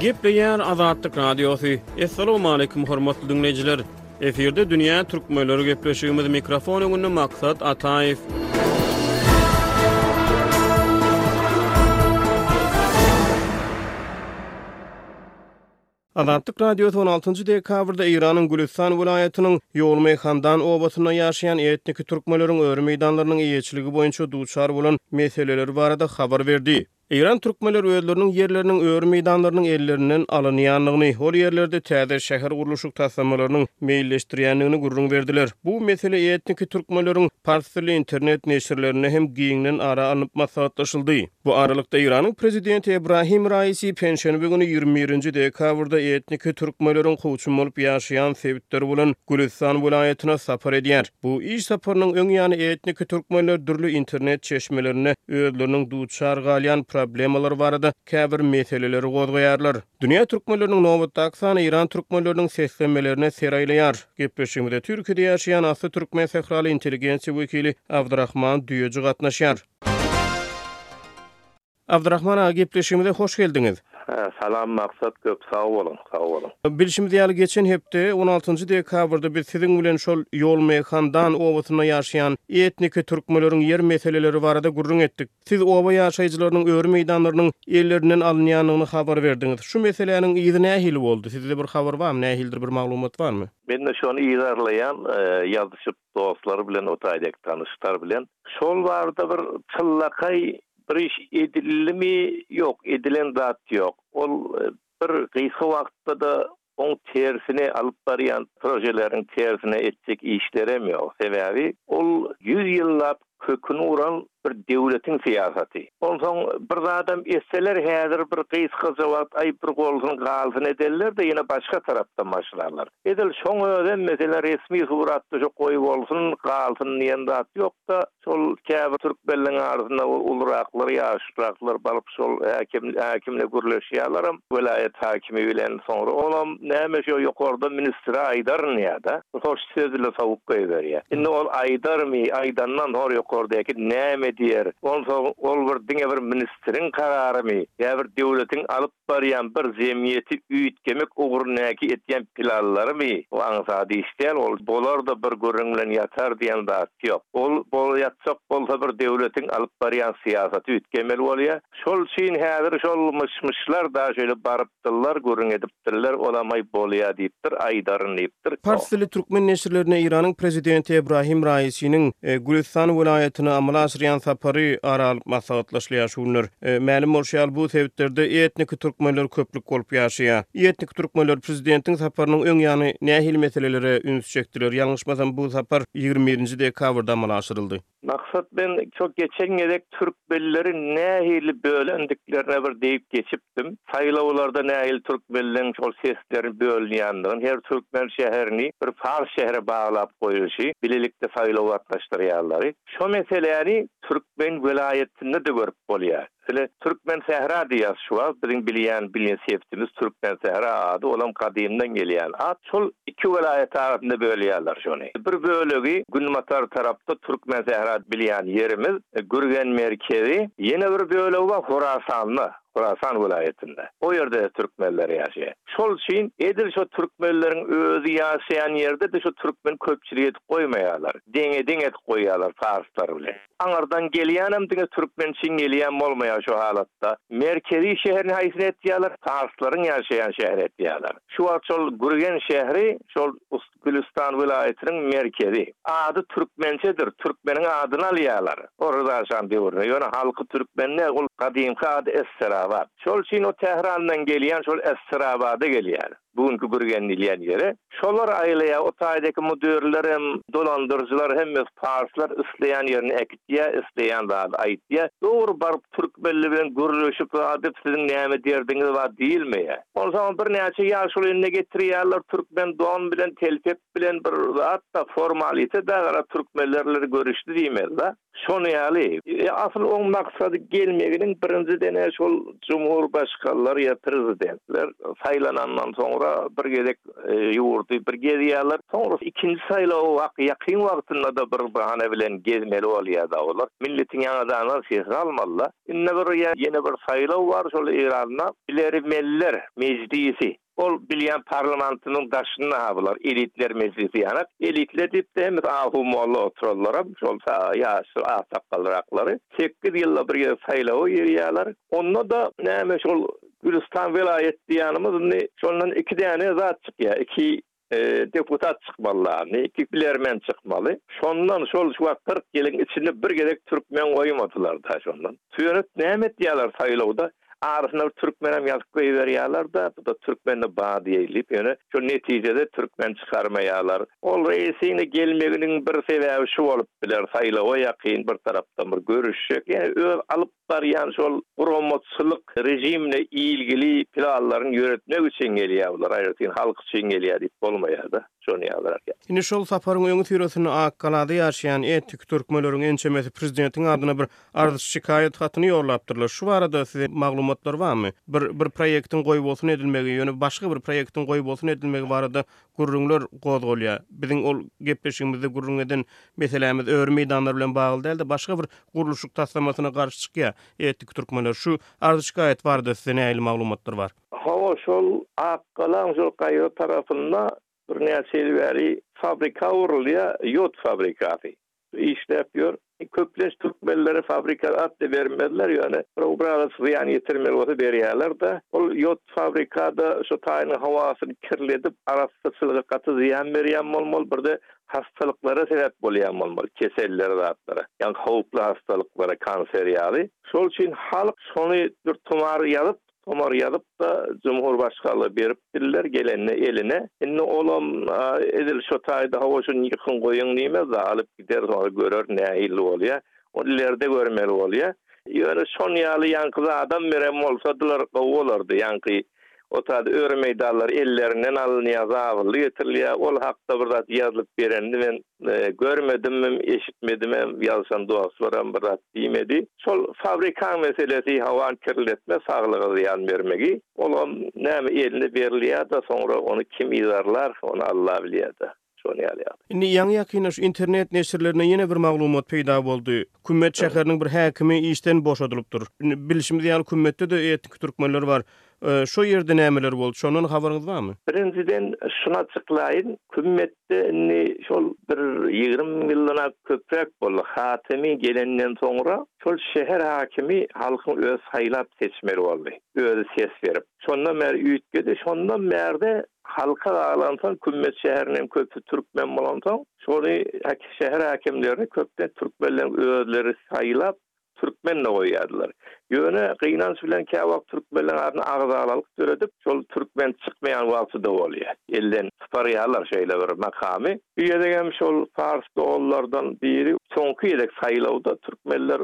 Gepleýär Azatlyk Radiosy. Assalamualaikum hormatly dinleýjiler. Efirde dünýä türkmenleri gepleşigimiz mikrofon öňünde Maksat Ataýew. Azatlyk Radiosy on altynjy dekabrda Eýranyň Gülüstan welaýatynyň Ýolmyý Handan obasynda ýaşaýan etniki türkmenleriň öri meýdanlarynyň eýeçiligi boýunça duçar bolan meseleleri barada habar berdi. Eýran türkmenleri özleriniň ýerleriniň öri meýdanlarynyň ellerinden alynýandygyny, ol ýerlerde täze şäher gurluşyk taslamalarynyň meýilleşdirýändigini gürrüň berdiler. Bu mesele etniki türkmenleriň pars dilli internet neşirlerinde hem giňden ara alnyp maslahatlaşyldy. Bu aralykda, Eýranyň prezidenti Ebrahim Raisi penşenbe güni ýigrimi birinji dekabrda etniki türkmenleriň kowçum bolup ýaşaýan sebitleri bolan Gülüstan welaýatyna sapar edýär. Bu iş saparynyň öň ýany etniki türkmenler dürli internet çeşmelerinde özleriniň duçar galýan problemalary barada käbir meseleleri gozgaýarlar. Dünýä türkmenleriniň nobatdaky sany eýran türkmenleriniň seslenmelerine ser aýlaýar. Gepleşigimize Türkiýede ýaşaýan asly türkmen sähraly intelligensiýa wekili Abdurahman Düýeji gatnaşýar. Abdyrahman aga gepleşigimize hoş geldiňiz. Salam Maksat köp sag boluň, sag boluň. Bilşimiz ýaly geçen hepde on altynjy dekabrda biz siziň bilen şol Ýolmeýhan Dan obasynda ýaşaýan etniki türkmeleriň ýer meseleleri barada gürrüň etdik. Siz oba ýaşaýjylarynyň öri meýdanlarynyň ellerinden alynýanyny habar berdiňiz. Şu meseläniň yzy nähili boldy? Sizde bir habar barmy? Nähilidir bir maglumat barmy? Mende şony yzarlaýan ýazyşyp Dostlary bilen otaý dek tanyşlar bilen. Şol barada bir çynlakaý bir iş edildimi? Ýok, edilen zat ýok. Ol bir gysga wagtda-da oň tersine alyp barýan projeleriň tersine etjek işlerem ýok. Sebäbi ol ýüz ýyllap Köküni uran bir döwletiň syýasaty. Onsoň bir zadam etseler häzir bir gysgaja wagt aý bir bolsun galsyn ederler-de ýene başga tarapdan başlarlar. Edil şoň özem meselem resmi suratda şu goý bolsun, galsyn diýen zat ýok-da, şol käbir türkmenleriň arasynda ulyraklar, ýaşraklar bar. Şol häkim häkimle gürleşýärleram, welaýat häkimi bilen, soňra olam näme şo ýokardan ministre aýdaryn ýa-da, hoş söz ile sowup goýberýär. Indi ol aýdarmy, aýdandan soň ýokardäki näme diýer, onsoň ol bir diňe bir ministriň kararymy ýa bir döwletiň alyp barýan bir jemgyýeti üýtgemek ugrundaky etýän Pilallary bi bu aňsat iş däl, ol bolar-da bir gürrüň bilen ýatar diýen zat ýok. Ol bol ýatjak bolsa bir döwletiň alyp barýan syýasaty üýtgemeli bolýar. Şol üçin häzir şol myş-myşlar da şöyle barypdyrlar, gürrüň edipdirler, olam-aý bolýar diýipdir, aýdaryn diýipdir. Pars dilli türkmen neşirlerine Eýranyň prezidenti Ebrahim Raisiniň Gülüstan welaýatyna amala aşyrýan sapary ara alyp maslahatlaşylýar şu günler. Mälim bolşy ýaly, bu sebitlerde etniki türkmenler köplük bolup ýaşaýar. Etniki türkmenler prezidentiň saparynyň öň ýany nähili meselelere üns çekdiler? Ýalňyşmasam, bu sapar ýigrimi birinji dekabrda amala aşyryldy. Maksat men şo geçen gezek türkmenleri nähili bölendiklerine bir diýip geçipdim. Saýlawlarda nähili türkmenleriň şol seslerini bölünýändigini, her türkmen şäherini bir pars şähere baglap goýluşy, bilelikde saýlaw gatnaşdyrýanlary. Şo meseläni türk. Türkmen welaýatynda-da görüp bolýar. Sile Türkmensähra diýýäs şu wagt, biziň bilýän bilýän sebtimiz Türkmensähra ady, olam gadymdan gelýän at. Şol iki welaýat arasynda bölýärler şony. Bir bölegi günbatar tarapda Türkmensähra bilýän ýerimiz, Gürgen merkezi, ýene bir bölegi bar Horasanda. Horasan welaýatynda. O ýerde-de türkmenler ýaşaýar. Şol üçin edil şo türkmenleriň özi ýaşaýan ýerde-de şu türkmeni köpçülik edip goýmaýarlar. Deňe-deň edip goýýarlar parslar bilen. Aňyrdan gelýänem diňe türkmen üçin gelýän bolmaýar şu halatda. Merkezi şäherini haýsyny etýärler? Parslaryň ýaşaýan şäheri etýärler. Şu wagt şol Gürgen şäheri şol Gülüstan welaýatynyň merkezi. Ady türkmençedir, türkmeniň adyny alýarlar. O Ryzaşan döwründe, ýöne halky türkmen däl, ol gadymky ady Esserabat. Şol üçin o Tährandan gelýän, şol Esserabada gelýär, bu günki Gürgen diýilýän ýere. Şolar aýlaýar, o taýdaky müdirler hem, dolandyryjylar hemmesi parslar isleýän ýerine äkitýär. aýtýa isleýän zady aýtýa dogry baryp türkmenli bilen gürleşip zadyp siziň näme derdiňiz bar diýilmeýä onsaňam bir näçe ýaş şol indi getirýärler türkmen don bilen telpek bilen bir zat da formalite da gara türkmenlerler görüşdi diýmeli da şony ýaly. Asyl oň maksady gelmeginiň birinjidene şol jumhurbaşkanlar ýa prezidentler saýlanandan soňra bir gezek ýurdy bir gezýärler. Soňra ikinji saýlawa ýakyn wagtynda-da bir bahana bilen gezmeli bolýar-da olar. Milletiň ýaňadandan sesini almaly-da. Indi bir ýene bir saýlaw bar şol Eýranda. Bilermenler mejlisi. Ol bilýän parlamentiniň daşynda-ha bular elitler mejlisi ýaly. Elitler diýip-de hemmesi ahu molla oturanlaram şol ýaşly aksakgalraklary. Sekiz ýylda bir gezek saýlawa girýärler. Onda-da näme şol Gülüstan welaýat diýýänimiz indi şondan iki däne zat çykýar. Iki deputat çykmalyda, iki bilermen çykmaly. Şondan şol şu wagt kyrk ýylyň içinde bir gezek türkmen goýmadylar-da şondan. Sönük näme etýärler saýlawda? Arasyna bir türkmenem ýazyp goýberýärler-de, bu-da türkmende bar diýeýin diýip, ýöne şol netijede türkmen çykarmaýarlar. Ol reýsiň-de gelmeginiň bir sebäbi şu bolup biler, saýlawa ýakyn bir tarapdan bir görüşjek, ýene öz alyp barýan şol guramaçylyk režimine ilgili planlaryny ýöretmek üçin gelýär bular, aýratyn halk üçin gelýär diýip bolmaýar-da, şony ýazarka. Indi şol saparyň öňüsyrasynda Akgalada ýaşaýan etniki türkmenleriň ençemesi prezidentiň adyna bir arz-şikaýat hatyny ýollapdyrlar. Şu barada size maglumatlar barmy? Bir bir proýektiň goýbolsun edilmegi, ýöne başga bir proýektiň goýbolsun edilmegi barada gürrüňler gozgalýar. Biziň ol gepleşigimizde gürrüň eden meselämiz öri meýdanlar bilen bagly däl-de, başga bir gurluşyk taslamasyna garşy çykýar. Etdik türkmenler, şu arz-şikaýat barada sizde nähili maglumatlar bar? Hawa, şol Akgalaň şol gaýa tarapynda birnäçe ýyl bäri fabrika gurulýar, ýod fabrikasy. işläp ýör. Köplenç türkmenlere fabrikat atda bermezler, ýöne bir biraz zyýan ýetirmeli bolsa berýärler-de. Ol ýod fabrikada şu taýynyň howasyny kirledip, arassaçylyga gaty zyýan berýän bolmaly, birde hassalyklara sebäp bolýan bolmaly, kesellere zatlara, ýa howply hassalyklara, kanser ýaly. Şol üçin halk şony dürtümar ýazyp, Tomar ýazyp-da Jumhurbaşgalyga beripdiller gelende eline. Indi olam edil şo taýda hawa şuny ýykyň goýuň diýmez-de alyp gider soňra görer nähili bolýar. Ony ilerde görmeli bolýar. Ýöne şon ýaly ýaňky zadam berem bolsadylar gowy bolardy. Ýaňky o taýda öri meýdanlar ellerinden alynýar, zabylly getirilýär. Ol hakda bir zat ýazylyp berendi men. Görmedimem, eşitmedimem, ýazyşan dostlaram bir zat diýmedi. Şol fabrikaň meselesi, howany kirletme, saglyga zyýan bermegi, olam näme eline berilýär-de, soňra ony kim yzarlar, ony Alla bilýär-de. Şony ýaly ýagdaý. Indi ýaňy-ýakynda şu internet neşirlerinde ýene bir maglumat peýda boldy. Kümmet şäheriniň bir häkimi işden boşadylypdyr. Bilşimiz ýaly Kümmetde-de etniki türkmenler bar. Şo ýerde nämeler boldy, şondan habaryňyz barmy? Birinjiden şuny açyklaýyn, Kümmetde indi şol bir ýigrimi ýyldan-a köpräk boldy, hatymy gelenden soňra şol şäher häkimi halkyň özi saýlap seçmeli boldy, özi ses berip. Şondan bäri üýtgedi, şondan bärde Halka galansoň Kümmet şäheriniň köpi türkmen bolansoň şony şäher häkimlerini köplenç türkmenleriň özleri saýlap türkmen-de goýýardylar. Ýöne gynanç bilen käwagt türkmenleriň arasyna agzalalyk döredip şol türkmen çykmaýan wagty-da bolýar. Elden syparýarlar şeýle bir makamy. Bu gezegem şol pars doganlardan biri soňky gezek saýlawda türkmenler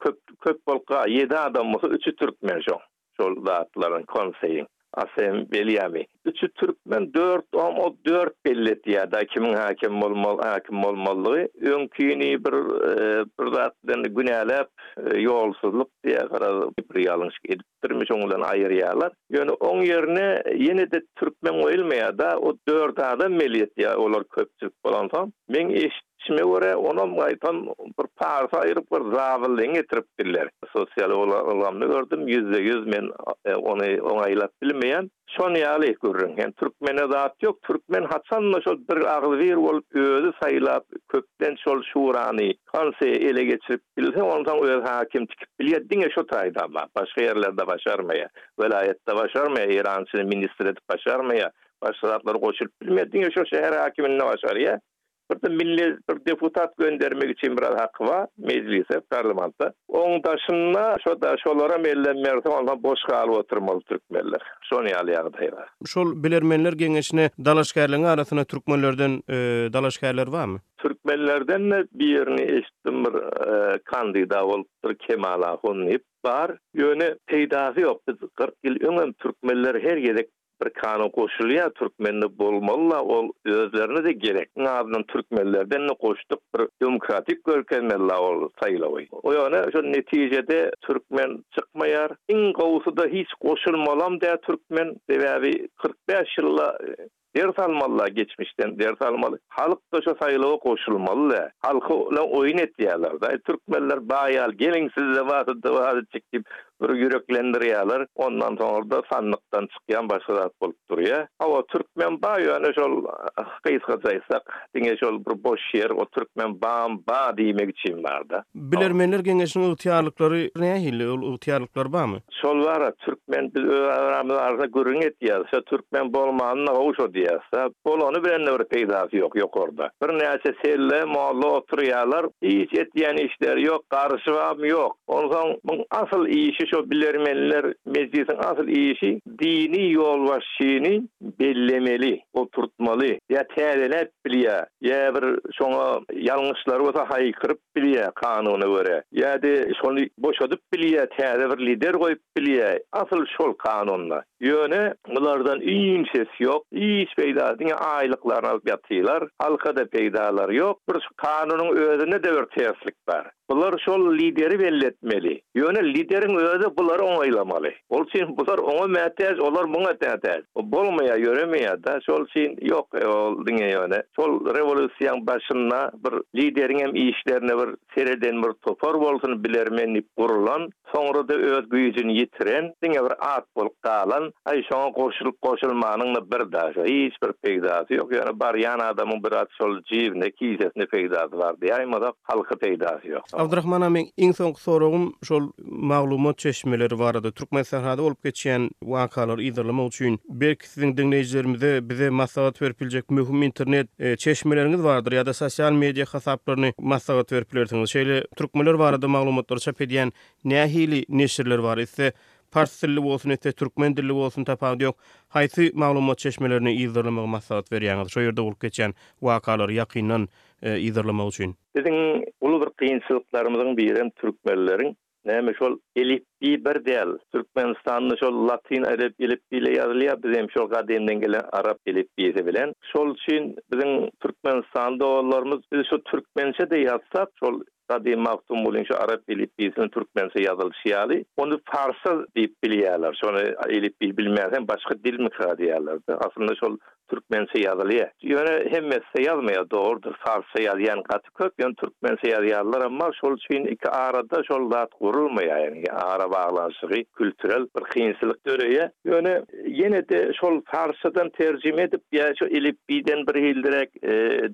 köp köp bolup gal ýedi adam bolsa üçi türkmen şoň. Şol zatlaryň konseýiň assembliýamy. Üçi türkmen, dört om ol dört belli etýär daýy kimiň häkem bolmaly, häkim bolmalydygy. Öňkini bir bir zat bilen günäläp, ýolsuzlyk diýýär, garaz, bir ýalňyşyk edipdirmi, şoň bilen aýyrýarlar. Ýöne oň ýerine ýene-de türkmen goýulmaýar-da, o dört adam meli etýär, olar köpçülik bolansoň. Meň eşit. Kime görä, onam gaýtam bir parsa aýryp bir zabylyny getiripdirler. Sosial ulgamda gördüm, ýüzde-ýüz men ony oňaýlap bilmeýän. Şon ýaly gürrüň. Hem türkmene zat ýok. Türkmen haçan-da şol bir agzybir bolup, özi saýlap, köplenç şol şurany, pansiýa ele geçirip bilse, onsoň öz hakim tikip bilýär. Diňe şu taýda bar. Başga ýerlerde başarmaýar. Welaýatda başarmaýar. Eýrançyny ministr edip başarmaýar. Başga zatlary goşulyp bilmeýär. Diňe şo şäher hakiminde başarýar. Birde milli bir deputat göndermek üçin biraz haky bar mejlise, parlamente. Oň daşynda şo-da şolaram elden berse onda boş galyp oturmaly türkmenler. Şon ýaly ýagdaý bar. Şol bilermenler geňeşine dalaşgärleň arasynda türkmenlerden dalaşgärler barmy? Türkmenlerden-de birini eşitdim bir kandida bolupdyr Kemal ahun diýip bar. Ýöne peýdasy ýok biz kyrk ýyl öňem türkmenler her gezek Bir kanun goşulýar türkmende bolmalyla ol özlerine de gerek iň azyndan türkmenlerden de goşduk bir demokratik görkezmelila ol saýlawy ýone şo netijede türkmen çykmaýar iň gowusy da hiç goşulmalam dä türkmen sebäbi kyrk bäş ýylda ders almalyla geçmişden ders almaly halk da şo saýlawa goşulmaly dä halky lan oýun etýärler da türkmenler baýal geliň sizde basyda basyt çyk diýip Bir ýüreklendirýärler, ondan soňra-da sandykdan çykýan başga zat bolup durýar. Hawa, Türkmenba ýöne şol, gysgaça aýtsak, diňe şol bir boş ýer, o Türkmenbam ba diýmek üçin bar-da. Bilermenler geňeşiniň ygtyýarlyklary nähili, ol ygtyýarlyklary barmy? Şol bar-a, Türkmen, biz özara-myz arasynda gürrüň etýäris, şo Türkmen bolmanda gowy şo diýýäs-dä. Bolany bilen-de bir peýdasy ýok ýokarda. Birnäçe selle, molla oturýarlar, hiç etýän işleri ýok, garşybam ýok. Onsoň muň asyl işi şo bilermenler mejlisiň asyl işi dini ýolbaşçyny bellemeli, oturtmaly. Ýa täzeläp bilýä, ýa bir şoňa ýalňyşlary bolsa haýkyryp bilýä kanuna görä. Ýa-de şony boşadyp bilýä, täze bir lider goýup bilýä. Asyl şol kanunda. Ýöne bulardan iň ses ýok. Hiç peýda diňe aýlyklaryny alyp ýatylar. Halka-da peýdalary ýok. Bir şu kanunyň özünde-de bir terslik bar. Bular şol lideri belli etmeli. Ýöne lideriň özi bulary oňaýlamaly. Ol üçin bular oňa mätäç, olar muňa tätäç. Bu bolmaýar, ýöremeýär-de. Şol üçin ýok, ol diňe ýöne şol rewolýusiýaň başynda bir lideriňem işlerine bir sereden bir topar bolsun, bilermen diýip gurulan, Soňra-da öz güýjüni ýitiren, diňe bir at bolup galan, aý, şoňa goşulyp-goşulmanyň-da bir daşy, hiç bir peýdasy ýok, ýöne barýan adamyň biraz şol jibinde, kisesinde peýdasy bar diýäýmesek, halka peýdasy ýok. Abdurahman aga, meň iň soňky soragym şol maglumat çeşmeleri barada. Türkmen Sarhady bolup geçýän wakalary yzarlamak üçin berk Siziň diňleýjilerimize bize maslahat berip biljek möhüm internet çeşmeleriňiz bardyr ýa-da sosial media hasaplaryny maslahat berip bilersiňiz. Şeýle türkmenler barada maglumatlary çap edýän nähili neşirler bar? Iste pars dilli bolsun, iste türkmen dilli bolsun tapawudy ýok. Haýsy maglumat çeşmelerini yzarlamagy maslahat berýäňiz? Şo ýerde bolup geçýän wakalary ýakyndan yzarlamak üçin. Biziň uly bir kynçylyklarymyzyň birem türkmenleriň Näme şol elipbiý bir däl. Türkmenistanda şol latyn elipbiý ile ýazylýar, biz hem şol gadymdan gelen arap elipbiýsi bilen. Şol üçin biziň Türkmenistan doganlarymyz biz şu türkmençe-de ýazsak şol gadym Magtymgulyň şu arap elipbiýsiniň türkmençe ýazylyşy ýaly ony parsça diýip bilýärler. Şony elipbiý bilmän hem başga dilmika diýýärler-de. Aslynda şol Türkmençe ýazylýa. Ýöne hemmeside ýazmaýa dogrudyr. Farsça ýazýan gaty köp, ýöne türkmençe ýazýanlaram bar. Şol üçin iki arada şol zat gurulmaýa ýöne ara baglanyşygy kültürel bir kynçylyk döreýä. Ýöne ýenede şol farsçadan terjime edip ýa şu elipbiýden bir hildiräk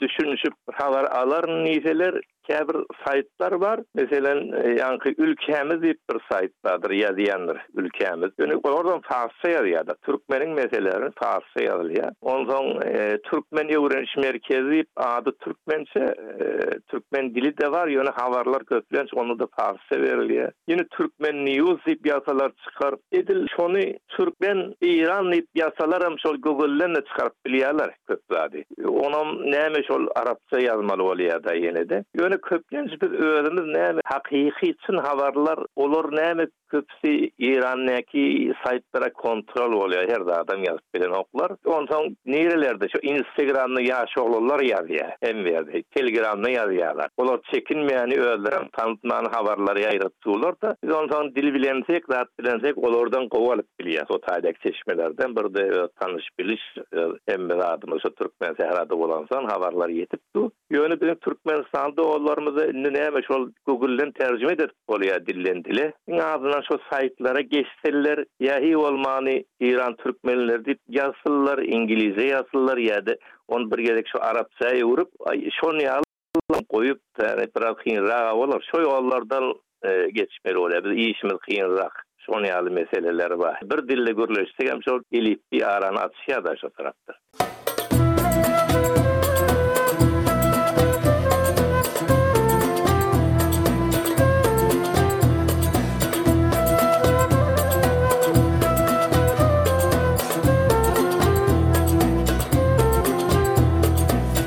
düşünişip bir habar alaryn diýseler Käbir saýtlar bar, meselem, ýaňky Ülkämiz diýip bir saýt bardyr, ýazýandyr Ülkämiz. Ýöne olardan parsça ýazýarlar. Türkmeniň meseleleriň parsça ýazylýar. Onsoň Türkmen öwreniş merkezi diýip ady türkmençe, türkmen dili-de bar, ýöne habarlar köplenç onda-da parsça berilýär. Ýene Türkmen news diýip ýazsalar çykar. Edil şony Türkmen Eýran diýip ýazsalaram şol Google-den-de çykaryp bilýärler. köp zady. Onam näme şol arapça ýazmaly bolýada ýenede. Ýöne köplenç biz özümiz näme hakyky çyn habarlar olar näme köpüsi Eýrandäki saýtlara kontrol bolýa her zadam ýazyp bilenoklar. Onsoň nirelerde şu instegramda ýaş oglanlar ýazýa hemme ýerde telgramda ýazýalar. Olar çekinmäni özlerem tanatman habarlary ýaýratjurlarda biz onsoň dil bilensek zat bilensek olardan gowy alyp bilýas o taýdaki çeşmelerden birde öz tanyş biliş Hemme zadymyz şu Türkmensährada bolansoň habarlar ýetip dur. Ýöne biziň Türkmenistan dollarymyzy indi näme şol Google-den terjime ederdip bolýar dilden dile. Iň azyndan şo saýtlara geçseler ýa hiý bolmany Eýran türkmenleri diýip ýazsynlar, iňgilizçe ýazsynlar ýa-da ony bir gezek şu arapça öwrüp şony ýaly. Ýollaryň goýup täret biraz kynraga bolar. Şo ýollardan geçmeli bolýar. Biz işimiz kynrak. Şon ýaly meseleler bar. Bir dilde gürleşsek hem şol elipbiý arany açýar daşary tarapdan.